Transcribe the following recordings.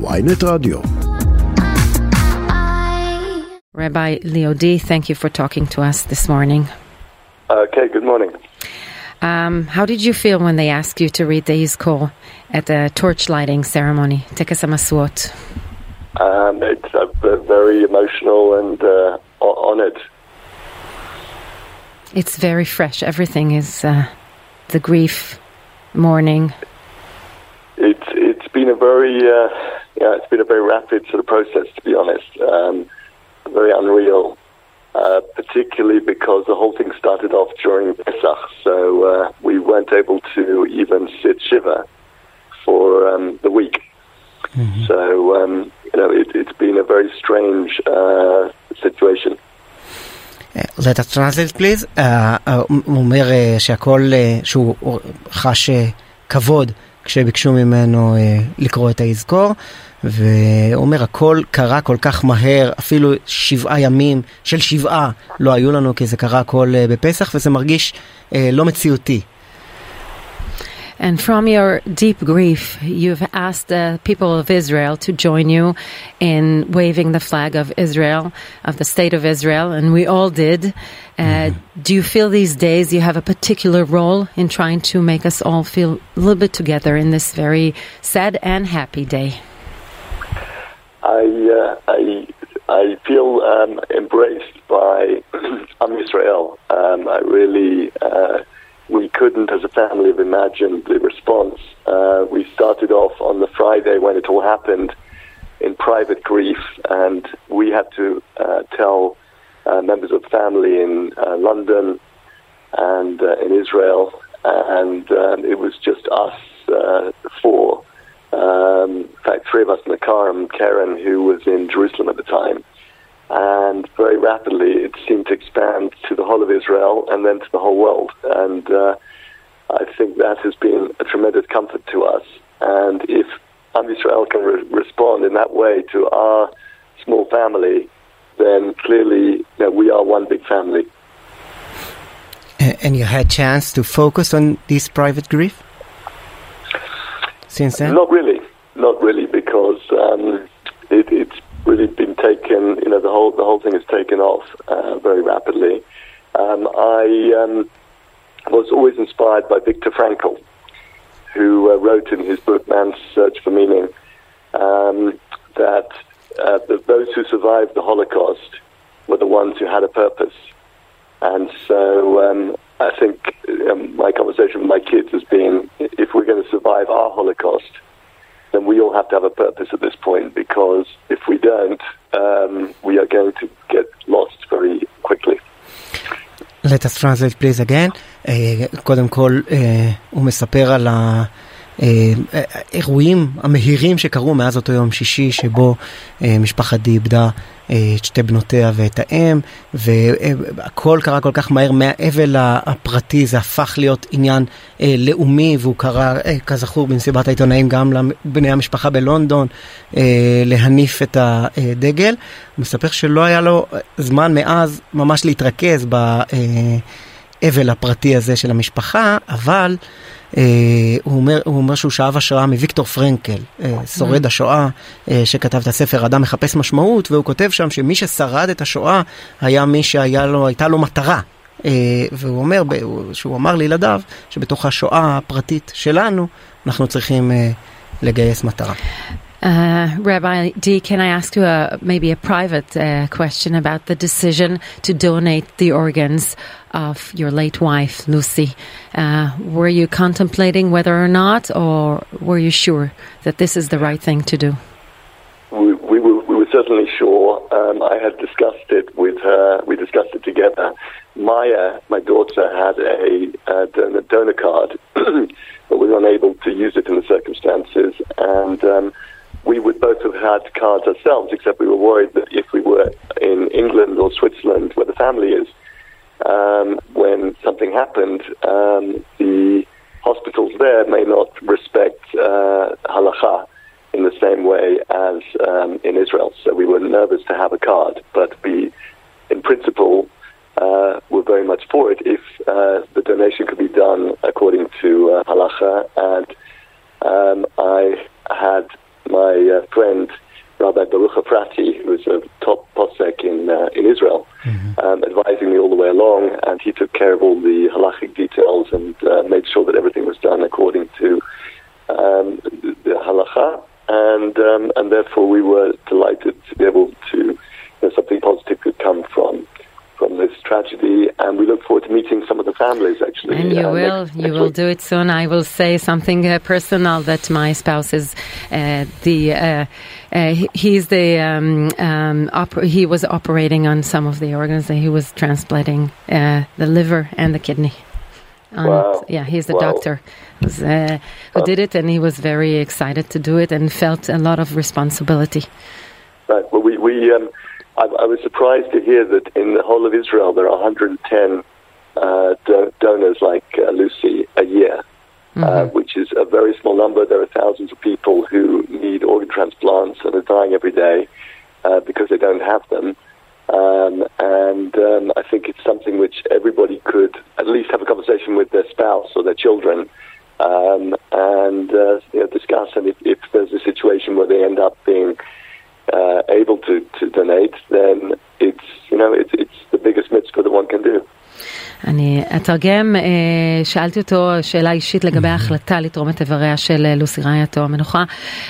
ynet רדיו. Rabbi Leo Dee, thank you for talking to us this morning. Okay, good morning. Um, how did you feel when they asked you to read the Yizkor at the torch lighting ceremony, Tekes HaMasuot? Um, it's uh, very emotional and uh, honored. It's very fresh. Everything is uh, the grief, mourning, It's it's been a very uh, yeah, it's been a very rapid sort of process to be honest. Um, very unreal, uh, particularly because the whole thing started off during Pesach, so uh, we weren't able to even sit shiva for um, the week. So um, you know, it, it's been a very strange uh, situation. let us translate please. אה, אה, הוא אומר אה, שהכל, אה, שהוא חש אה, כבוד כשביקשו ממנו אה, לקרוא את היזכור, והוא אומר הכל קרה כל כך מהר, אפילו שבעה ימים של שבעה לא היו לנו כי זה קרה הכל אה, בפסח וזה מרגיש אה, לא מציאותי. And from your deep grief, you've asked the people of Israel to join you in waving the flag of Israel, of the state of Israel, and we all did. Uh, Do you feel these days you have a particular role in trying to make us all feel a little bit together in this very sad and happy day? I uh, I I feel um, embraced by Am Israel. Um, I really uh, we couldn't, as a family, have imagined the response. Uh, we started off on the Friday when it all happened in private grief, and we had to uh, tell uh, members of family in uh, London and uh, in Israel, and um, it was just us uh, four. Um, in fact, three of us in the car, and Karen, who was in Jerusalem at the time. And very rapidly, it seemed to expand to the whole of Israel and then to the whole world. And uh, I think that has been a tremendous comfort to us. And if Am Israel can re- respond in that way to our small family, then clearly you know, we are one big family. And you had chance to focus on this private grief since then? Not really, not really, because um, it, it's really been taken. You know, the whole the whole thing has taken off uh, very rapidly. Um, I um, was always inspired by Viktor Frankl, who uh, wrote in his book *Man's Search for Meaning* um, that uh, the, those who survived the Holocaust were the ones who had a purpose. And so um, I think um, my conversation with my kids has been if we're going to survive our Holocaust, then we all have to have a purpose at this point because if we don't, um, we are going to get lost very quickly. Let us translate please again. אה, קודם כל, אה, הוא מספר על האירועים המהירים שקרו מאז אותו יום שישי שבו אה, משפחת די איבדה אה, את שתי בנותיה ואת האם, והכל קרה כל כך מהר מהאבל הפרטי, זה הפך להיות עניין אה, לאומי, והוא קרה, אה, כזכור, במסיבת העיתונאים גם לבני המשפחה בלונדון אה, להניף את הדגל. מספר שלא היה לו זמן מאז ממש להתרכז ב... אה, האבל הפרטי הזה של המשפחה, אבל אה, הוא, אומר, הוא אומר שהוא שאב השראה מוויקטור פרנקל, אה, שורד השואה, אה, שכתב את הספר אדם מחפש משמעות, והוא כותב שם שמי ששרד את השואה היה מי שהייתה לו מטרה. אה, והוא אומר, שהוא אמר לילדיו, שבתוך השואה הפרטית שלנו, אנחנו צריכים אה, לגייס מטרה. Uh, Rabbi Dee, can I ask you a, maybe a private uh, question about the decision to donate the organs of your late wife, Lucy? Uh, were you contemplating whether or not, or were you sure that this is the right thing to do? We, we, were, we were certainly sure. Um, I had discussed it with her. We discussed it together. Maya, my daughter, had a, a donor, card, but was unable to use it in the circumstances. And um, we would both have had cards ourselves, except we were worried that if we were in England or Switzerland, where the family is, um, when something happened, um, the hospitals there may not respect uh, halacha in the same way as um, in Israel. So we were nervous to have a card, but we, in principle, uh, were very much for it if uh, the donation could be done according to uh, halacha. And um, I had my uh, friend, Rabbi who was a top posek in uh, in Israel, um, advising me all the way along, and he took care of all the halachic details and uh, made sure that everything was done according to um, the halacha, and um, and therefore we were delighted to be able to, you know, something positive could come from from this tragedy, and we look forward to meeting some of the families actually. And you uh, will, next- you next will week. do it soon. I will say something uh, personal that my spouse is the. Uh, uh, he- he's the um, um, oper- he was operating on some of the organs. That he was transplanting uh, the liver and the kidney. On- Wow. Yeah, he's the Wow. doctor was, uh, who did it, and he was very excited to do it and felt a lot of responsibility. Right. Well, we, we um, I, I was surprised to hear that in the whole of Israel there are 110 uh, do- donors like uh, Lucy a year, uh, which is a very small number. There are thousands of people who need organ transplants and are dying every day uh, because they don't have them. Um, and um, I think it's something which everybody could at least have a conversation with their spouse or their children um, and uh, you know, discuss. And if, if there's a situation where they end up being uh, able to, to donate, then it's you know it's it's the biggest mitzvah that one can do. אני אתרגם, אה, שאלתי אותו שאלה אישית לגבי ההחלטה לתרום את איבריה של אה, לוסי רעייתו המנוחה,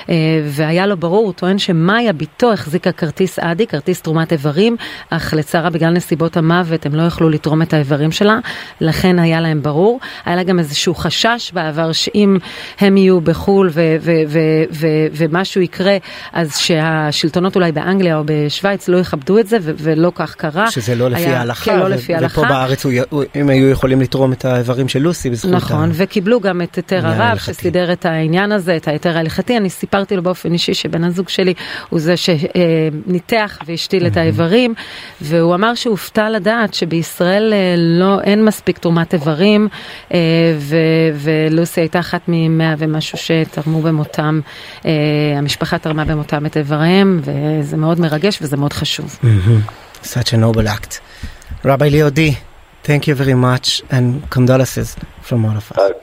אה, והיה לו ברור, הוא טוען שמאיה בתו החזיקה כרטיס אדי, כרטיס תרומת איברים, אך לצערה בגלל נסיבות המוות הם לא יכלו לתרום את האיברים שלה, לכן היה להם ברור. היה לה גם איזשהו חשש בעבר שאם הם יהיו בחו"ל ו- ו- ו- ו- ומשהו יקרה, אז שהשלטונות אולי באנגליה או בשוויץ לא יכבדו את זה, ו- ולא כך קרה. שזה לא לפי ההלכה, כן, לא ו- לפי ופה ההלכה. בארץ הוא- הם היו יכולים לתרום את האיברים של לוסי בזכות נכון, ה... וקיבלו גם את היתר הרב. שסידר את העניין הזה, את ההיתר ההלכתי. אני סיפרתי לו באופן אישי שבן הזוג שלי הוא זה שניתח והשתיל את האיברים, והוא אמר שהופתע לדעת שבישראל אה, לא, אין מספיק תרומת איברים, אה, ו- ולוסי הייתה אחת ממאה ומשהו שתרמו במותם, אה, המשפחה תרמה במותם את איבריהם, וזה מאוד מרגש וזה מאוד חשוב. such a noble act. Rabbi Leodi, thank you very much and condolences from all of us. Uh,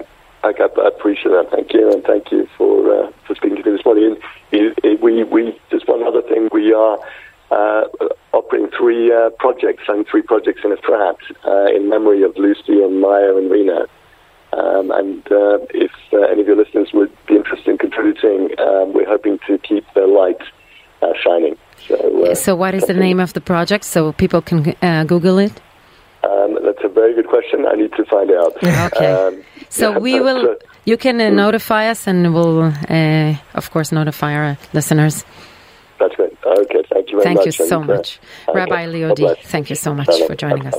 I, I appreciate that. Thank you, and thank you for uh, for speaking to me this morning. It, it, we we just one other thing. We are uh, operating three uh, projects and three projects in Efrat uh, in memory of Lucy and Maya and Rina. Um, and uh, if uh, any of your listeners would be interested in contributing, um, we're hoping to keep their light uh, shining. So, uh, So what is the name of the project so people can uh, Google it? That's a very good question. I need to find out. Okay. Um, So yeah, we will, uh, you can uh, notify us and we'll, uh, of course, notify our listeners. That's great. Okay, thank you very Thank much. you so and, much. okay, Rabbi God Leo Dee, thank you so much for joining us.